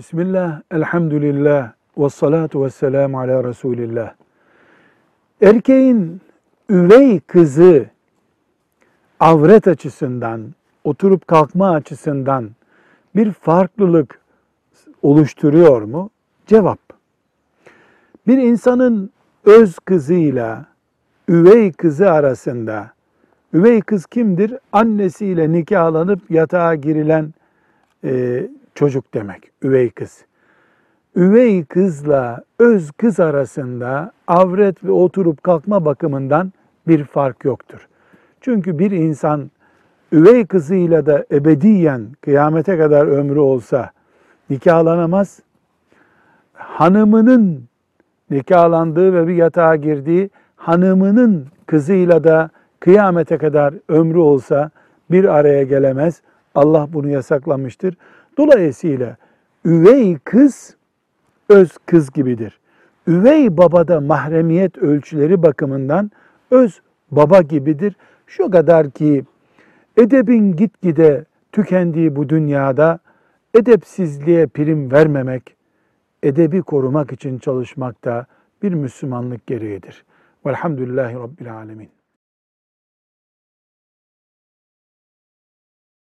Bismillah, elhamdülillah, ve salatu ve selamu ala Resulillah. Erkeğin üvey kızı avret açısından, oturup kalkma açısından bir farklılık oluşturuyor mu? Cevap. Bir insanın öz kızıyla üvey kızı arasında, üvey kız kimdir? Annesiyle nikahlanıp yatağa girilen e, çocuk demek, üvey kız. Üvey kızla öz kız arasında avret ve oturup kalkma bakımından bir fark yoktur. Çünkü bir insan üvey kızıyla da ebediyen kıyamete kadar ömrü olsa nikahlanamaz. Hanımının nikahlandığı ve bir yatağa girdiği hanımının kızıyla da kıyamete kadar ömrü olsa bir araya gelemez. Allah bunu yasaklamıştır. Dolayısıyla üvey kız öz kız gibidir. Üvey babada mahremiyet ölçüleri bakımından öz baba gibidir. Şu kadar ki edebin gitgide tükendiği bu dünyada edepsizliğe prim vermemek, edebi korumak için çalışmak da bir Müslümanlık gereğidir. Velhamdülillahi Rabbil Alemin.